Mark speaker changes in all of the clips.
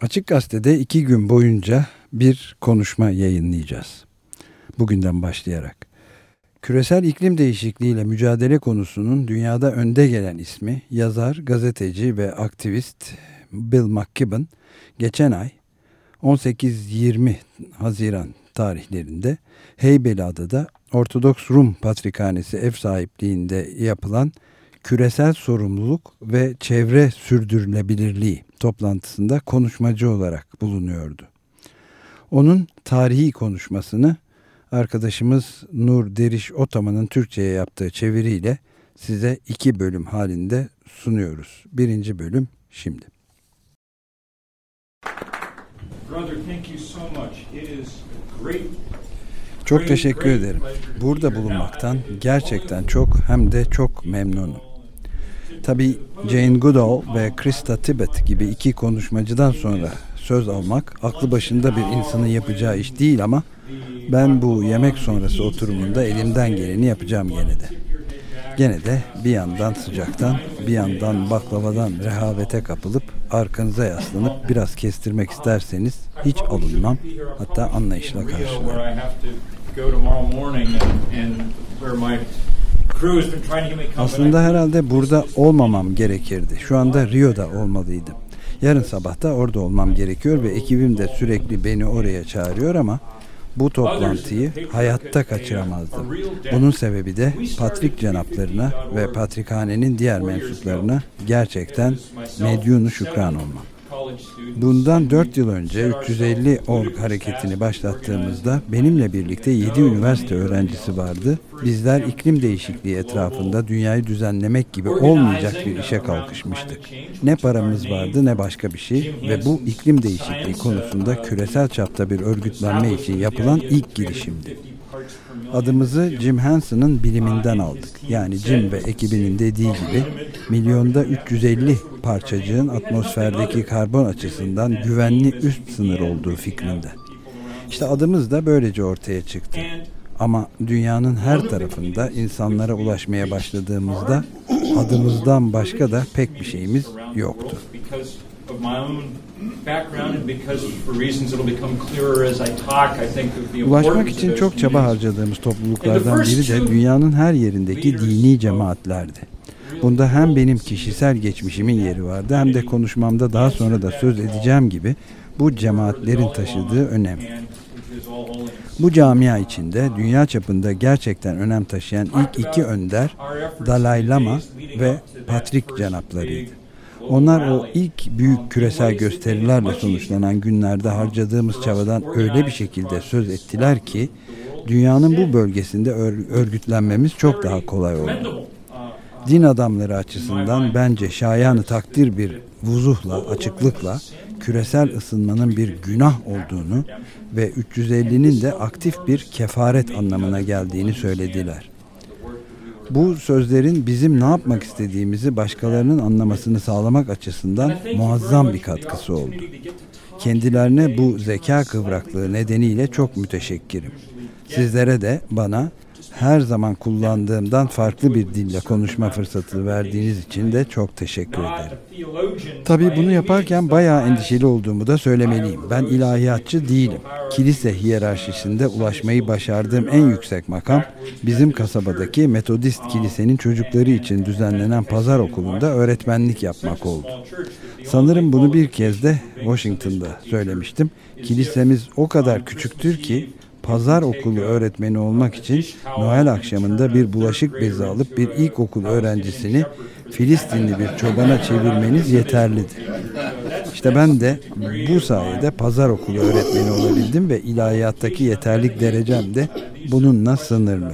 Speaker 1: Açık Gazete'de iki gün boyunca bir konuşma yayınlayacağız. Bugünden başlayarak. Küresel iklim değişikliğiyle mücadele konusunun dünyada önde gelen ismi yazar, gazeteci ve aktivist Bill McKibben geçen ay 18-20 Haziran tarihlerinde Heybeliada'da Ortodoks Rum Patrikhanesi ev sahipliğinde yapılan küresel sorumluluk ve çevre sürdürülebilirliği toplantısında konuşmacı olarak bulunuyordu. Onun tarihi konuşmasını arkadaşımız Nur Deriş Otaman'ın Türkçe'ye yaptığı çeviriyle size iki bölüm halinde sunuyoruz. Birinci bölüm şimdi. Çok teşekkür ederim. Burada bulunmaktan gerçekten çok hem de çok memnunum. Tabi Jane Goodall ve Krista Tibbett gibi iki konuşmacıdan sonra söz almak aklı başında bir insanın yapacağı iş değil ama ben bu yemek sonrası oturumunda elimden geleni yapacağım gene de. Gene de bir yandan sıcaktan, bir yandan baklavadan rehavete kapılıp arkanıza yaslanıp biraz kestirmek isterseniz hiç alınmam. Hatta anlayışla karşılarım. Aslında herhalde burada olmamam gerekirdi. Şu anda Rio'da olmalıydım. Yarın sabah da orada olmam gerekiyor ve ekibim de sürekli beni oraya çağırıyor ama bu toplantıyı hayatta kaçıramazdım. Bunun sebebi de Patrik cenaplarına ve Patrikhanenin diğer mensuplarına gerçekten medyunu şükran olmam. Bundan 4 yıl önce 350 org hareketini başlattığımızda benimle birlikte 7 üniversite öğrencisi vardı. Bizler iklim değişikliği etrafında dünyayı düzenlemek gibi olmayacak bir işe kalkışmıştık. Ne paramız vardı ne başka bir şey ve bu iklim değişikliği konusunda küresel çapta bir örgütlenme için yapılan ilk girişimdi. Adımızı Jim Henson'ın biliminden aldık. Yani Jim ve ekibinin dediği gibi milyonda 350 parçacığın atmosferdeki karbon açısından güvenli üst sınır olduğu fikrinde. İşte adımız da böylece ortaya çıktı. Ama dünyanın her tarafında insanlara ulaşmaya başladığımızda adımızdan başka da pek bir şeyimiz yoktu. Ulaşmak için çok çaba harcadığımız topluluklardan biri de dünyanın her yerindeki dini cemaatlerdi. Bunda hem benim kişisel geçmişimin yeri vardı hem de konuşmamda daha sonra da söz edeceğim gibi bu cemaatlerin taşıdığı önem. Bu camia içinde dünya çapında gerçekten önem taşıyan ilk iki önder Dalai Lama ve Patrik cenaplarıydı. Onlar o ilk büyük küresel gösterilerle sonuçlanan günlerde harcadığımız çabadan öyle bir şekilde söz ettiler ki dünyanın bu bölgesinde örgütlenmemiz çok daha kolay oldu. Din adamları açısından bence şayanı takdir bir vuzuhla, açıklıkla küresel ısınmanın bir günah olduğunu ve 350'nin de aktif bir kefaret anlamına geldiğini söylediler. Bu sözlerin bizim ne yapmak istediğimizi başkalarının anlamasını sağlamak açısından muazzam bir katkısı oldu. Kendilerine bu zeka kıvraklığı nedeniyle çok müteşekkirim. Sizlere de bana her zaman kullandığımdan farklı bir dille konuşma fırsatı verdiğiniz için de çok teşekkür ederim. Tabii bunu yaparken bayağı endişeli olduğumu da söylemeliyim. Ben ilahiyatçı değilim. Kilise hiyerarşisinde ulaşmayı başardığım en yüksek makam bizim kasabadaki Metodist kilisenin çocukları için düzenlenen pazar okulunda öğretmenlik yapmak oldu. Sanırım bunu bir kez de Washington'da söylemiştim. Kilisemiz o kadar küçüktür ki pazar okulu öğretmeni olmak için Noel akşamında bir bulaşık bezi alıp bir ilkokul öğrencisini Filistinli bir çobana çevirmeniz yeterlidir. İşte ben de bu sayede pazar okulu öğretmeni olabildim ve ilahiyattaki yeterlik derecem de bununla sınırlı.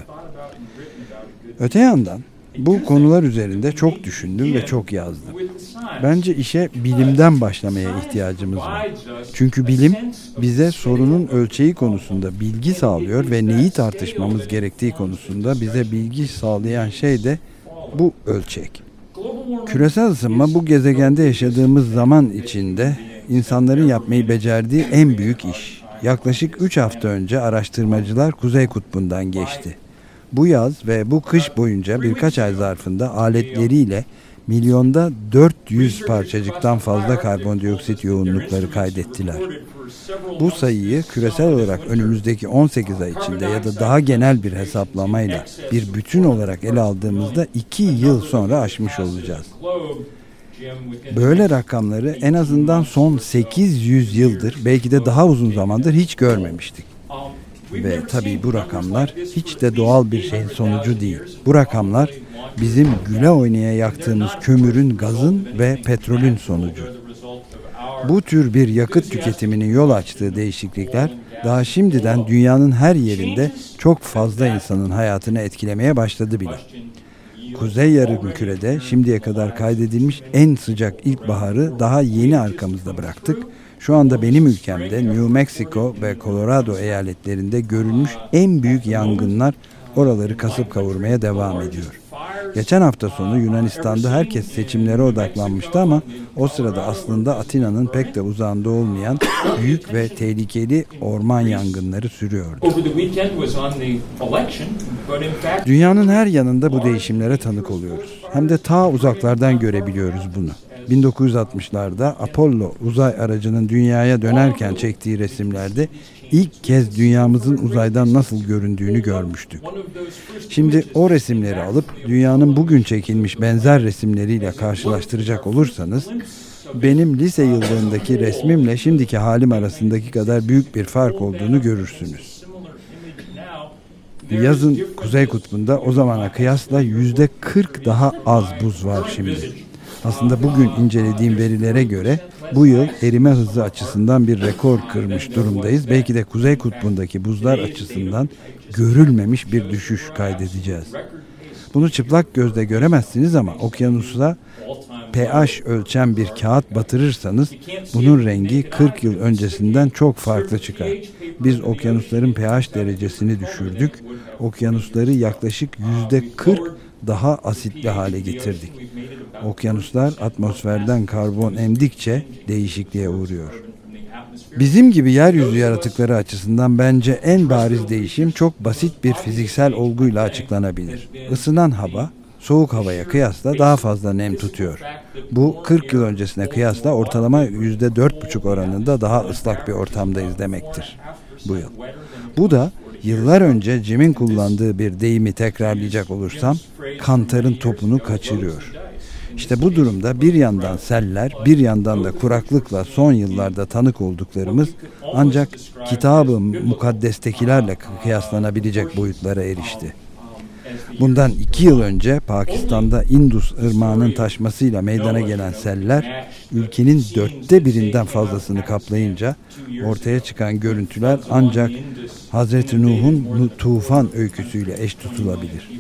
Speaker 1: Öte yandan bu konular üzerinde çok düşündüm ve çok yazdım. Bence işe bilimden başlamaya ihtiyacımız var. Çünkü bilim bize sorunun ölçeği konusunda bilgi sağlıyor ve neyi tartışmamız gerektiği konusunda bize bilgi sağlayan şey de bu ölçek. Küresel ısınma bu gezegende yaşadığımız zaman içinde insanların yapmayı becerdiği en büyük iş. Yaklaşık 3 hafta önce araştırmacılar Kuzey Kutbu'ndan geçti. Bu yaz ve bu kış boyunca birkaç ay zarfında aletleriyle milyonda 400 parçacıktan fazla karbondioksit yoğunlukları kaydettiler. Bu sayıyı küresel olarak önümüzdeki 18 ay içinde ya da daha genel bir hesaplamayla bir bütün olarak ele aldığımızda 2 yıl sonra aşmış olacağız. Böyle rakamları en azından son 800 yıldır belki de daha uzun zamandır hiç görmemiştik. Ve tabii bu rakamlar hiç de doğal bir şeyin sonucu değil. Bu rakamlar bizim güle oynaya yaktığımız kömürün, gazın ve petrolün sonucu. Bu tür bir yakıt tüketiminin yol açtığı değişiklikler daha şimdiden dünyanın her yerinde çok fazla insanın hayatını etkilemeye başladı bile. Kuzey Yarımküre'de şimdiye kadar kaydedilmiş en sıcak ilkbaharı daha yeni arkamızda bıraktık. Şu anda benim ülkemde New Mexico ve Colorado eyaletlerinde görülmüş en büyük yangınlar oraları kasıp kavurmaya devam ediyor. Geçen hafta sonu Yunanistan'da herkes seçimlere odaklanmıştı ama o sırada aslında Atina'nın pek de uzağında olmayan büyük ve tehlikeli orman yangınları sürüyordu. Dünyanın her yanında bu değişimlere tanık oluyoruz. Hem de ta uzaklardan görebiliyoruz bunu. 1960'larda Apollo uzay aracının dünyaya dönerken çektiği resimlerde ilk kez dünyamızın uzaydan nasıl göründüğünü görmüştük. Şimdi o resimleri alıp dünyanın bugün çekilmiş benzer resimleriyle karşılaştıracak olursanız benim lise yıllarındaki resmimle şimdiki halim arasındaki kadar büyük bir fark olduğunu görürsünüz. Yazın Kuzey Kutbu'nda o zamana kıyasla yüzde 40 daha az buz var şimdi. Aslında bugün incelediğim verilere göre bu yıl erime hızı açısından bir rekor kırmış durumdayız. Belki de Kuzey Kutbu'ndaki buzlar açısından görülmemiş bir düşüş kaydedeceğiz. Bunu çıplak gözle göremezsiniz ama okyanusa pH ölçen bir kağıt batırırsanız bunun rengi 40 yıl öncesinden çok farklı çıkar. Biz okyanusların pH derecesini düşürdük. Okyanusları yaklaşık yüzde 40 daha asitli hale getirdik. Okyanuslar atmosferden karbon emdikçe değişikliğe uğruyor. Bizim gibi yeryüzü yaratıkları açısından bence en bariz değişim çok basit bir fiziksel olguyla açıklanabilir. Isınan hava soğuk havaya kıyasla daha fazla nem tutuyor. Bu 40 yıl öncesine kıyasla ortalama %4,5 oranında daha ıslak bir ortamdayız demektir bu yıl. Bu da yıllar önce Jim'in kullandığı bir deyimi tekrarlayacak olursam kantarın topunu kaçırıyor. İşte bu durumda bir yandan seller, bir yandan da kuraklıkla son yıllarda tanık olduklarımız ancak kitabı mukaddestekilerle kıyaslanabilecek boyutlara erişti. Bundan iki yıl önce Pakistan'da Indus ırmağının taşmasıyla meydana gelen seller ülkenin dörtte birinden fazlasını kaplayınca ortaya çıkan görüntüler ancak Hazreti Nuh'un tufan öyküsüyle eş tutulabilir.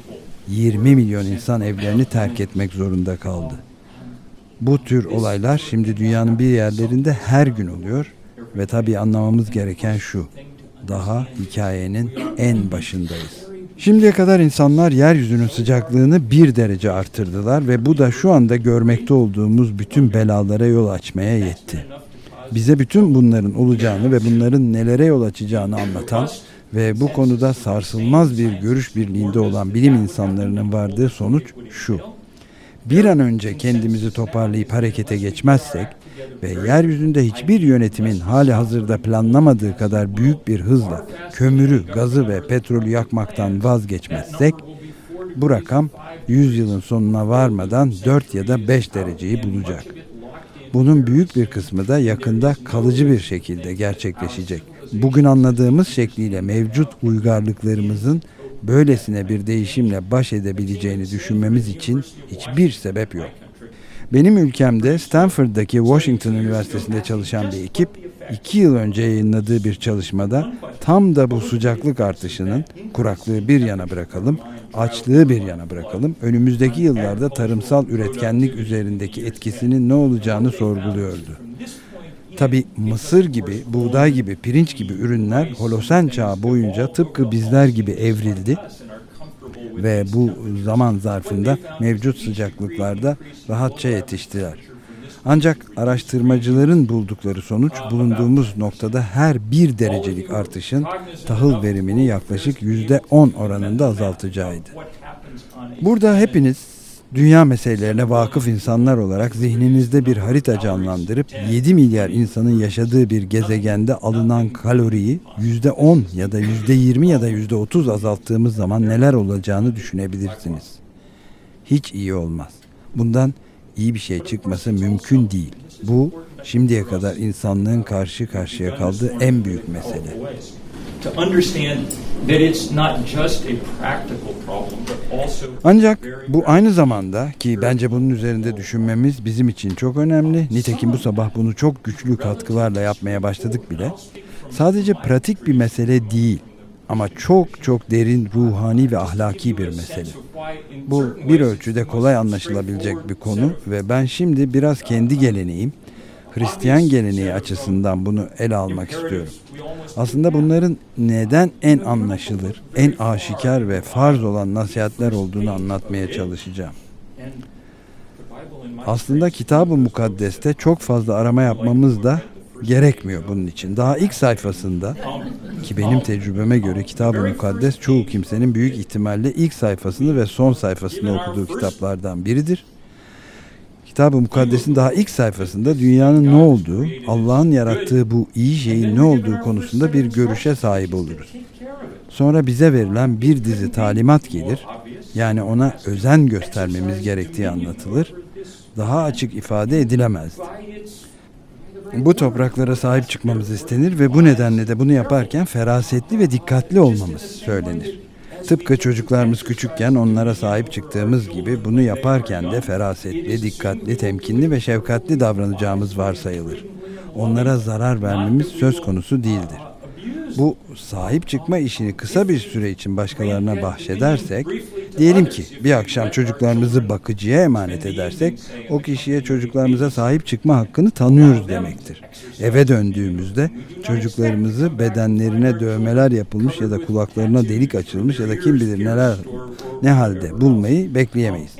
Speaker 1: 20 milyon insan evlerini terk etmek zorunda kaldı. Bu tür olaylar şimdi dünyanın bir yerlerinde her gün oluyor ve tabii anlamamız gereken şu. Daha hikayenin en başındayız. Şimdiye kadar insanlar yeryüzünün sıcaklığını bir derece artırdılar ve bu da şu anda görmekte olduğumuz bütün belalara yol açmaya yetti. Bize bütün bunların olacağını ve bunların nelere yol açacağını anlatan ve bu konuda sarsılmaz bir görüş birliğinde olan bilim insanlarının vardığı sonuç şu. Bir an önce kendimizi toparlayıp harekete geçmezsek ve yeryüzünde hiçbir yönetimin hali hazırda planlamadığı kadar büyük bir hızla kömürü, gazı ve petrolü yakmaktan vazgeçmezsek bu rakam 100 yılın sonuna varmadan 4 ya da 5 dereceyi bulacak. Bunun büyük bir kısmı da yakında kalıcı bir şekilde gerçekleşecek. Bugün anladığımız şekliyle mevcut uygarlıklarımızın böylesine bir değişimle baş edebileceğini düşünmemiz için hiçbir sebep yok. Benim ülkemde Stanford'daki Washington Üniversitesi'nde çalışan bir ekip iki yıl önce yayınladığı bir çalışmada tam da bu sıcaklık artışının kuraklığı bir yana bırakalım, açlığı bir yana bırakalım, önümüzdeki yıllarda tarımsal üretkenlik üzerindeki etkisinin ne olacağını sorguluyordu. Tabi mısır gibi, buğday gibi, pirinç gibi ürünler Holosen çağı boyunca tıpkı bizler gibi evrildi ve bu zaman zarfında mevcut sıcaklıklarda rahatça yetiştiler. Ancak araştırmacıların buldukları sonuç bulunduğumuz noktada her bir derecelik artışın tahıl verimini yaklaşık yüzde on oranında azaltacağıydı. Burada hepiniz Dünya meselelerine vakıf insanlar olarak zihninizde bir harita canlandırıp 7 milyar insanın yaşadığı bir gezegende alınan kaloriyi %10 ya da %20 ya da %30 azalttığımız zaman neler olacağını düşünebilirsiniz. Hiç iyi olmaz. Bundan iyi bir şey çıkması mümkün değil. Bu şimdiye kadar insanlığın karşı karşıya kaldığı en büyük mesele. Ancak bu aynı zamanda ki bence bunun üzerinde düşünmemiz bizim için çok önemli. Nitekim bu sabah bunu çok güçlü katkılarla yapmaya başladık bile. Sadece pratik bir mesele değil ama çok çok derin ruhani ve ahlaki bir mesele. Bu bir ölçüde kolay anlaşılabilecek bir konu ve ben şimdi biraz kendi geleneğim, Hristiyan geleneği açısından bunu ele almak istiyorum. Aslında bunların neden en anlaşılır, en aşikar ve farz olan nasihatler olduğunu anlatmaya çalışacağım. Aslında kitab-ı mukaddeste çok fazla arama yapmamız da gerekmiyor bunun için. Daha ilk sayfasında ki benim tecrübeme göre kitab-ı mukaddes çoğu kimsenin büyük ihtimalle ilk sayfasını ve son sayfasını okuduğu kitaplardan biridir. Kitab-ı Mukaddes'in daha ilk sayfasında dünyanın ne olduğu, Allah'ın yarattığı bu iyi şeyin ne olduğu konusunda bir görüşe sahip oluruz. Sonra bize verilen bir dizi talimat gelir. Yani ona özen göstermemiz gerektiği anlatılır. Daha açık ifade edilemezdi. Bu topraklara sahip çıkmamız istenir ve bu nedenle de bunu yaparken ferasetli ve dikkatli olmamız söylenir. Tıpkı çocuklarımız küçükken onlara sahip çıktığımız gibi bunu yaparken de ferasetli, dikkatli, temkinli ve şefkatli davranacağımız varsayılır. Onlara zarar vermemiz söz konusu değildir. Bu sahip çıkma işini kısa bir süre için başkalarına bahşedersek, diyelim ki bir akşam çocuklarımızı bakıcıya emanet edersek, o kişiye çocuklarımıza sahip çıkma hakkını tanıyoruz demektir. Eve döndüğümüzde çocuklarımızı bedenlerine dövmeler yapılmış ya da kulaklarına delik açılmış ya da kim bilir neler ne halde bulmayı bekleyemeyiz.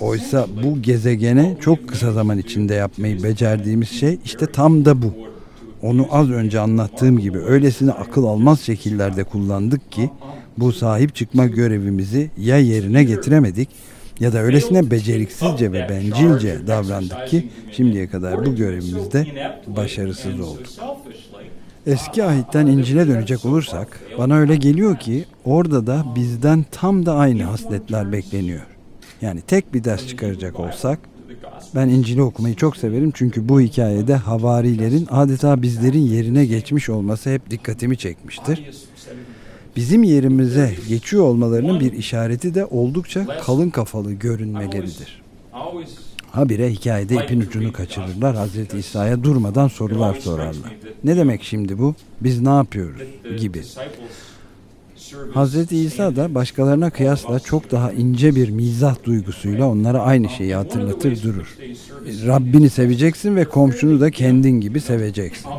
Speaker 1: Oysa bu gezegene çok kısa zaman içinde yapmayı becerdiğimiz şey işte tam da bu onu az önce anlattığım gibi öylesine akıl almaz şekillerde kullandık ki bu sahip çıkma görevimizi ya yerine getiremedik ya da öylesine beceriksizce ve bencilce davrandık ki şimdiye kadar bu görevimizde başarısız olduk. Eski ahitten İncil'e dönecek olursak bana öyle geliyor ki orada da bizden tam da aynı hasletler bekleniyor. Yani tek bir ders çıkaracak olsak ben İncil'i okumayı çok severim çünkü bu hikayede havarilerin adeta bizlerin yerine geçmiş olması hep dikkatimi çekmiştir. Bizim yerimize geçiyor olmalarının bir işareti de oldukça kalın kafalı görünmeleridir. Habire hikayede ipin ucunu kaçırırlar. Hazreti İsa'ya durmadan sorular sorarlar. Ne demek şimdi bu? Biz ne yapıyoruz? gibi. Hazreti İsa da başkalarına kıyasla çok daha ince bir mizah duygusuyla onlara aynı şeyi hatırlatır durur. Rabbini seveceksin ve komşunu da kendin gibi seveceksin.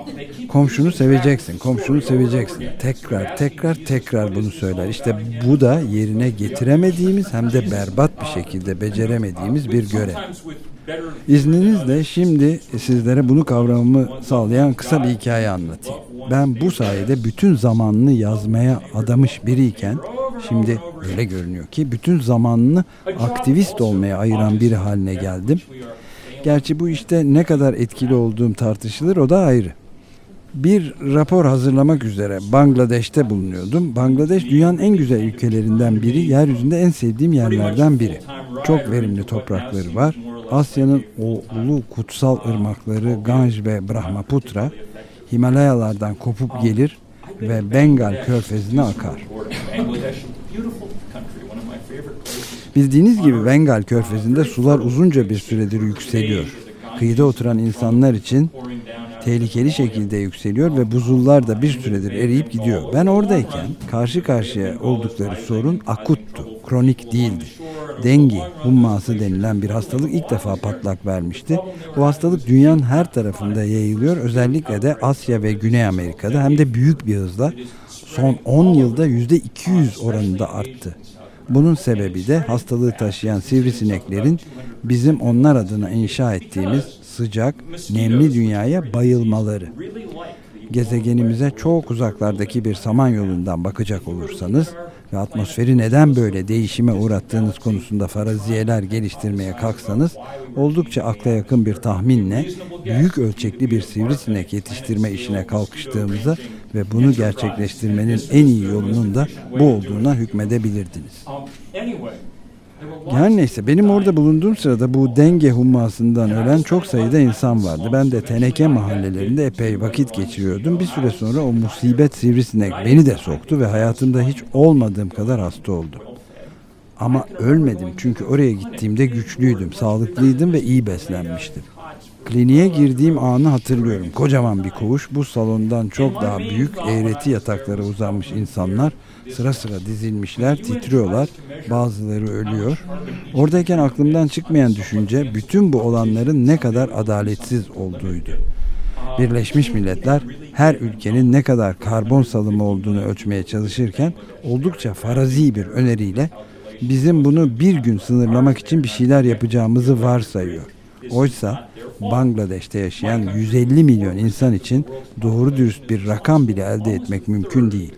Speaker 1: Komşunu seveceksin, komşunu seveceksin. Tekrar, tekrar, tekrar bunu söyler. İşte bu da yerine getiremediğimiz hem de berbat bir şekilde beceremediğimiz bir görev. İzninizle şimdi sizlere bunu kavramamı sağlayan kısa bir hikaye anlatayım. Ben bu sayede bütün zamanını yazmaya adamış biriyken şimdi öyle görünüyor ki bütün zamanını aktivist olmaya ayıran biri haline geldim. Gerçi bu işte ne kadar etkili olduğum tartışılır o da ayrı. Bir rapor hazırlamak üzere Bangladeş'te bulunuyordum. Bangladeş dünyanın en güzel ülkelerinden biri, yeryüzünde en sevdiğim yerlerden biri. Çok verimli toprakları var. Asya'nın o ulu kutsal ırmakları Ganj ve Brahmaputra Himalayalardan kopup gelir ve Bengal körfezine akar. Bildiğiniz gibi Bengal körfezinde sular uzunca bir süredir yükseliyor. Kıyıda oturan insanlar için tehlikeli şekilde yükseliyor ve buzullar da bir süredir eriyip gidiyor. Ben oradayken karşı karşıya oldukları sorun akuttu, kronik değildi. Dengi humması denilen bir hastalık ilk defa patlak vermişti. Bu hastalık dünyanın her tarafında yayılıyor. Özellikle de Asya ve Güney Amerika'da hem de büyük bir hızla son 10 yılda %200 oranında arttı. Bunun sebebi de hastalığı taşıyan sivrisineklerin bizim onlar adına inşa ettiğimiz sıcak, nemli dünyaya bayılmaları. Gezegenimize çok uzaklardaki bir samanyolundan bakacak olursanız ve atmosferi neden böyle değişime uğrattığınız konusunda faraziyeler geliştirmeye kalksanız oldukça akla yakın bir tahminle büyük ölçekli bir sivrisinek yetiştirme işine kalkıştığımıza ve bunu gerçekleştirmenin en iyi yolunun da bu olduğuna hükmedebilirdiniz. Her neyse benim orada bulunduğum sırada bu denge hummasından ölen çok sayıda insan vardı. Ben de teneke mahallelerinde epey vakit geçiriyordum. Bir süre sonra o musibet sivrisinek beni de soktu ve hayatımda hiç olmadığım kadar hasta oldum. Ama ölmedim çünkü oraya gittiğimde güçlüydüm, sağlıklıydım ve iyi beslenmiştim. Kliniğe girdiğim anı hatırlıyorum. Kocaman bir koğuş, bu salondan çok daha büyük eğreti yataklara uzanmış insanlar sıra sıra dizilmişler, titriyorlar. Bazıları ölüyor. Oradayken aklımdan çıkmayan düşünce bütün bu olanların ne kadar adaletsiz olduğuydu. Birleşmiş Milletler her ülkenin ne kadar karbon salımı olduğunu ölçmeye çalışırken oldukça farazi bir öneriyle bizim bunu bir gün sınırlamak için bir şeyler yapacağımızı varsayıyor. Oysa Bangladeş'te yaşayan 150 milyon insan için doğru dürüst bir rakam bile elde etmek mümkün değil.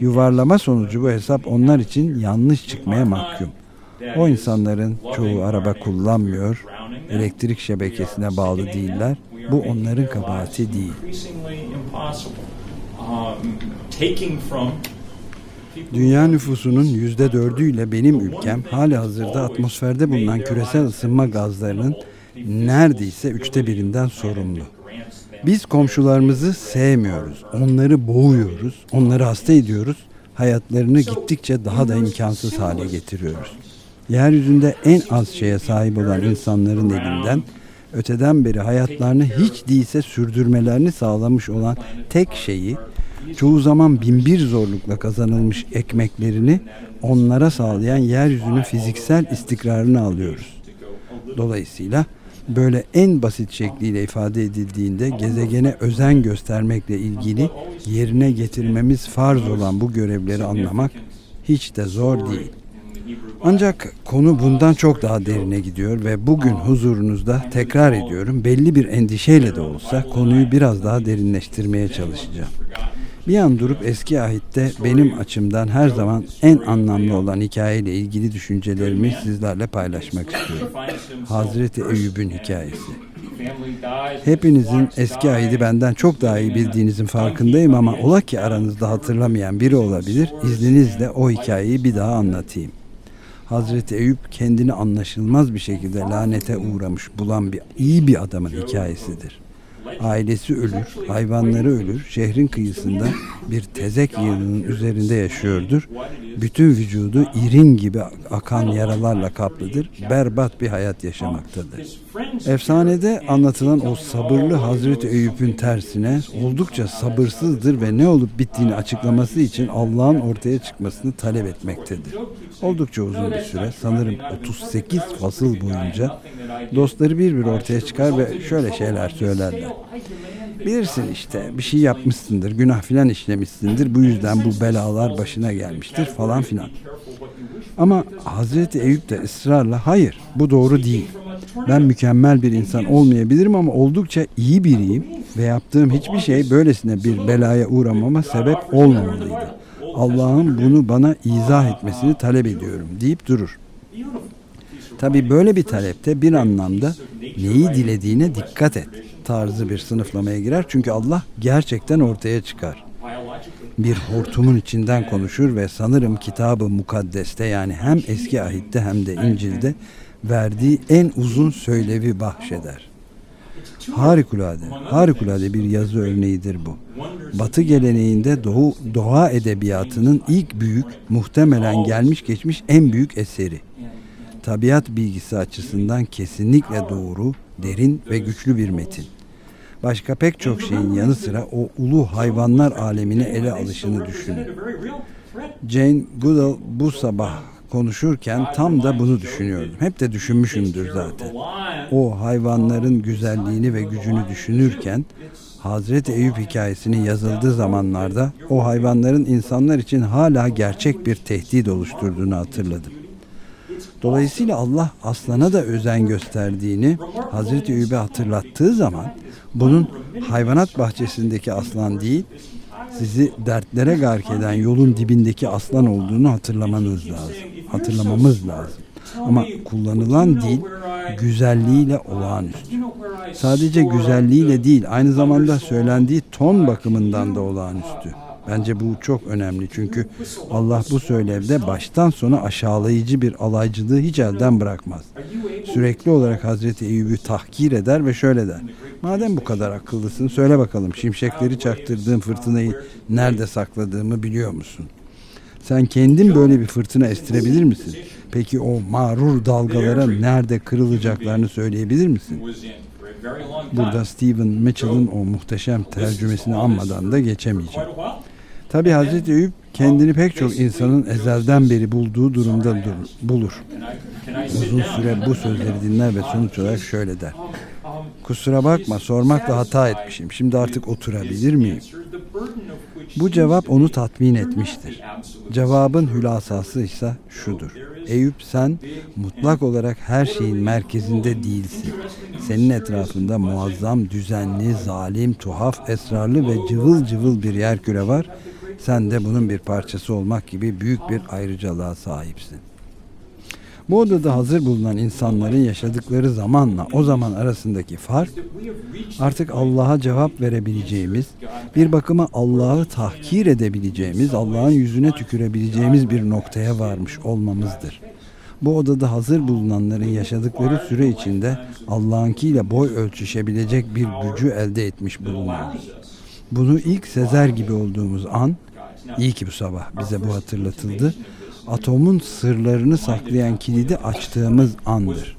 Speaker 1: Yuvarlama sonucu bu hesap onlar için yanlış çıkmaya mahkum. O insanların çoğu araba kullanmıyor, elektrik şebekesine bağlı değiller. Bu onların kabahati değil. Dünya nüfusunun yüzde dördüyle benim ülkem hali hazırda atmosferde bulunan küresel ısınma gazlarının neredeyse üçte birinden sorumlu. Biz komşularımızı sevmiyoruz. Onları boğuyoruz. Onları hasta ediyoruz. Hayatlarını gittikçe daha da imkansız hale getiriyoruz. Yeryüzünde en az şeye sahip olan insanların elinden öteden beri hayatlarını hiç değilse sürdürmelerini sağlamış olan tek şeyi çoğu zaman binbir zorlukla kazanılmış ekmeklerini onlara sağlayan yeryüzünün fiziksel istikrarını alıyoruz. Dolayısıyla böyle en basit şekliyle ifade edildiğinde gezegene özen göstermekle ilgili yerine getirmemiz farz olan bu görevleri anlamak hiç de zor değil. Ancak konu bundan çok daha derine gidiyor ve bugün huzurunuzda tekrar ediyorum belli bir endişeyle de olsa konuyu biraz daha derinleştirmeye çalışacağım. Bir an durup eski ahitte benim açımdan her zaman en anlamlı olan hikayeyle ilgili düşüncelerimi sizlerle paylaşmak istiyorum. Hazreti Eyüp'ün hikayesi. Hepinizin eski ahidi benden çok daha iyi bildiğinizin farkındayım ama ola ki aranızda hatırlamayan biri olabilir. İzninizle o hikayeyi bir daha anlatayım. Hazreti Eyüp kendini anlaşılmaz bir şekilde lanete uğramış bulan bir iyi bir adamın hikayesidir. Ailesi ölür, hayvanları ölür, şehrin kıyısında bir tezek yığınının üzerinde yaşıyordur. Bütün vücudu irin gibi akan yaralarla kaplıdır, berbat bir hayat yaşamaktadır. Efsanede anlatılan o sabırlı Hazreti Eyüp'ün tersine oldukça sabırsızdır ve ne olup bittiğini açıklaması için Allah'ın ortaya çıkmasını talep etmektedir. Oldukça uzun bir süre, sanırım 38 fasıl boyunca dostları bir bir ortaya çıkar ve şöyle şeyler söylerler. Bilirsin işte bir şey yapmışsındır, günah filan işlemişsindir. Bu yüzden bu belalar başına gelmiştir falan filan. Ama Hazreti Eyüp de ısrarla hayır bu doğru değil. Ben mükemmel bir insan olmayabilirim ama oldukça iyi biriyim ve yaptığım hiçbir şey böylesine bir belaya uğramama sebep olmamalıydı. Allah'ın bunu bana izah etmesini talep ediyorum deyip durur. Tabi böyle bir talepte bir anlamda neyi dilediğine dikkat et tarzı bir sınıflamaya girer. Çünkü Allah gerçekten ortaya çıkar. Bir hortumun içinden konuşur ve sanırım kitabı mukaddeste yani hem eski ahitte hem de İncil'de verdiği en uzun söylevi bahşeder. Harikulade, harikulade bir yazı örneğidir bu. Batı geleneğinde Doğu, doğa edebiyatının ilk büyük, muhtemelen gelmiş geçmiş en büyük eseri. Tabiat bilgisi açısından kesinlikle doğru, derin ve güçlü bir metin. Başka pek çok şeyin yanı sıra o ulu hayvanlar alemini ele alışını düşünün. Jane Goodall bu sabah konuşurken tam da bunu düşünüyordum. Hep de düşünmüşümdür zaten. O hayvanların güzelliğini ve gücünü düşünürken Hazreti Eyüp hikayesinin yazıldığı zamanlarda o hayvanların insanlar için hala gerçek bir tehdit oluşturduğunu hatırladım. Dolayısıyla Allah aslana da özen gösterdiğini Hazreti Eyüp'e hatırlattığı zaman bunun hayvanat bahçesindeki aslan değil, sizi dertlere gark eden yolun dibindeki aslan olduğunu hatırlamanız lazım. Hatırlamamız lazım. Ama kullanılan dil güzelliğiyle olağanüstü. Sadece güzelliğiyle değil, aynı zamanda söylendiği ton bakımından da olağanüstü. Bence bu çok önemli çünkü Allah bu söylevde baştan sona aşağılayıcı bir alaycılığı hiç elden bırakmaz. Sürekli olarak Hazreti Eyüp'ü tahkir eder ve şöyle der. Madem bu kadar akıllısın söyle bakalım şimşekleri çaktırdığın fırtınayı nerede sakladığımı biliyor musun? Sen kendin böyle bir fırtına estirebilir misin? Peki o mağrur dalgalara nerede kırılacaklarını söyleyebilir misin? Burada Stephen Mitchell'ın o muhteşem tercümesini anmadan da geçemeyeceğim. Tabi Hazreti Eyüp kendini pek çok insanın ezelden beri bulduğu durumda dur, bulur. Uzun süre bu sözleri dinler ve sonuç olarak şöyle der. Kusura bakma sormakla hata etmişim. Şimdi artık oturabilir miyim? Bu cevap onu tatmin etmiştir. Cevabın hülasası ise şudur. Eyüp sen mutlak olarak her şeyin merkezinde değilsin. Senin etrafında muazzam, düzenli, zalim, tuhaf, esrarlı ve cıvıl cıvıl bir yer küre var. Sen de bunun bir parçası olmak gibi büyük bir ayrıcalığa sahipsin. Bu odada hazır bulunan insanların yaşadıkları zamanla o zaman arasındaki fark artık Allah'a cevap verebileceğimiz, bir bakıma Allah'ı tahkir edebileceğimiz, Allah'ın yüzüne tükürebileceğimiz bir noktaya varmış olmamızdır. Bu odada hazır bulunanların yaşadıkları süre içinde Allah'ınkiyle boy ölçüşebilecek bir gücü elde etmiş bulunuyoruz. Bunu ilk Sezer gibi olduğumuz an, iyi ki bu sabah bize bu hatırlatıldı, atomun sırlarını saklayan kilidi açtığımız andır.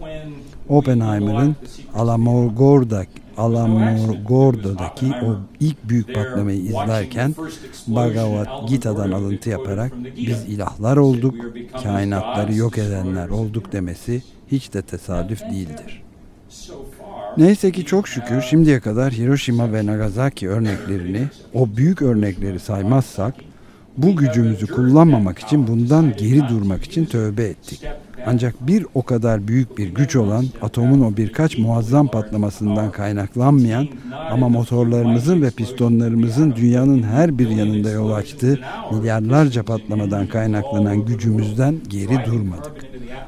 Speaker 1: Oppenheimer'ın Alamogor'daki Alamogordo'daki o ilk büyük patlamayı izlerken Bhagavad Gita'dan alıntı yaparak biz ilahlar olduk, kainatları yok edenler olduk demesi hiç de tesadüf değildir. Neyse ki çok şükür şimdiye kadar Hiroşima ve Nagasaki örneklerini, o büyük örnekleri saymazsak bu gücümüzü kullanmamak için bundan geri durmak için tövbe ettik. Ancak bir o kadar büyük bir güç olan atomun o birkaç muazzam patlamasından kaynaklanmayan ama motorlarımızın ve pistonlarımızın dünyanın her bir yanında yol açtığı milyarlarca patlamadan kaynaklanan gücümüzden geri durmadık.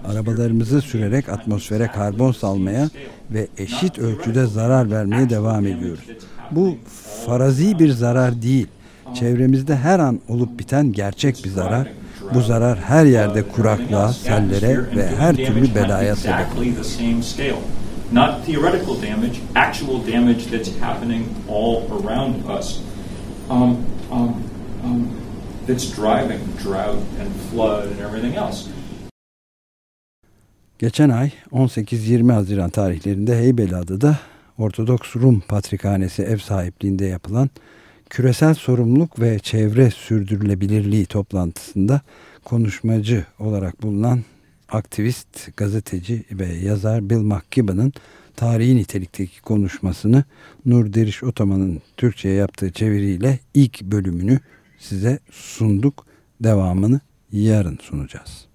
Speaker 1: Arabalarımızı sürerek atmosfere karbon salmaya ve eşit ölçüde zarar vermeye devam ediyoruz. Bu farazi bir zarar değil Çevremizde her an olup biten gerçek bir zarar. Bu zarar her yerde kuraklığa, sellere ve her türlü belaya sebep Not theoretical damage, actual damage that's happening all around us. Um, um, um, that's driving drought and flood and everything else. Geçen ay 18-20 Haziran tarihlerinde Heybeliada'da Ortodoks Rum Patrikhanesi ev sahipliğinde yapılan küresel sorumluluk ve çevre sürdürülebilirliği toplantısında konuşmacı olarak bulunan aktivist, gazeteci ve yazar Bill McKibben'ın tarihi nitelikteki konuşmasını Nur Deriş Otoman'ın Türkçe'ye yaptığı çeviriyle ilk bölümünü size sunduk. Devamını yarın sunacağız.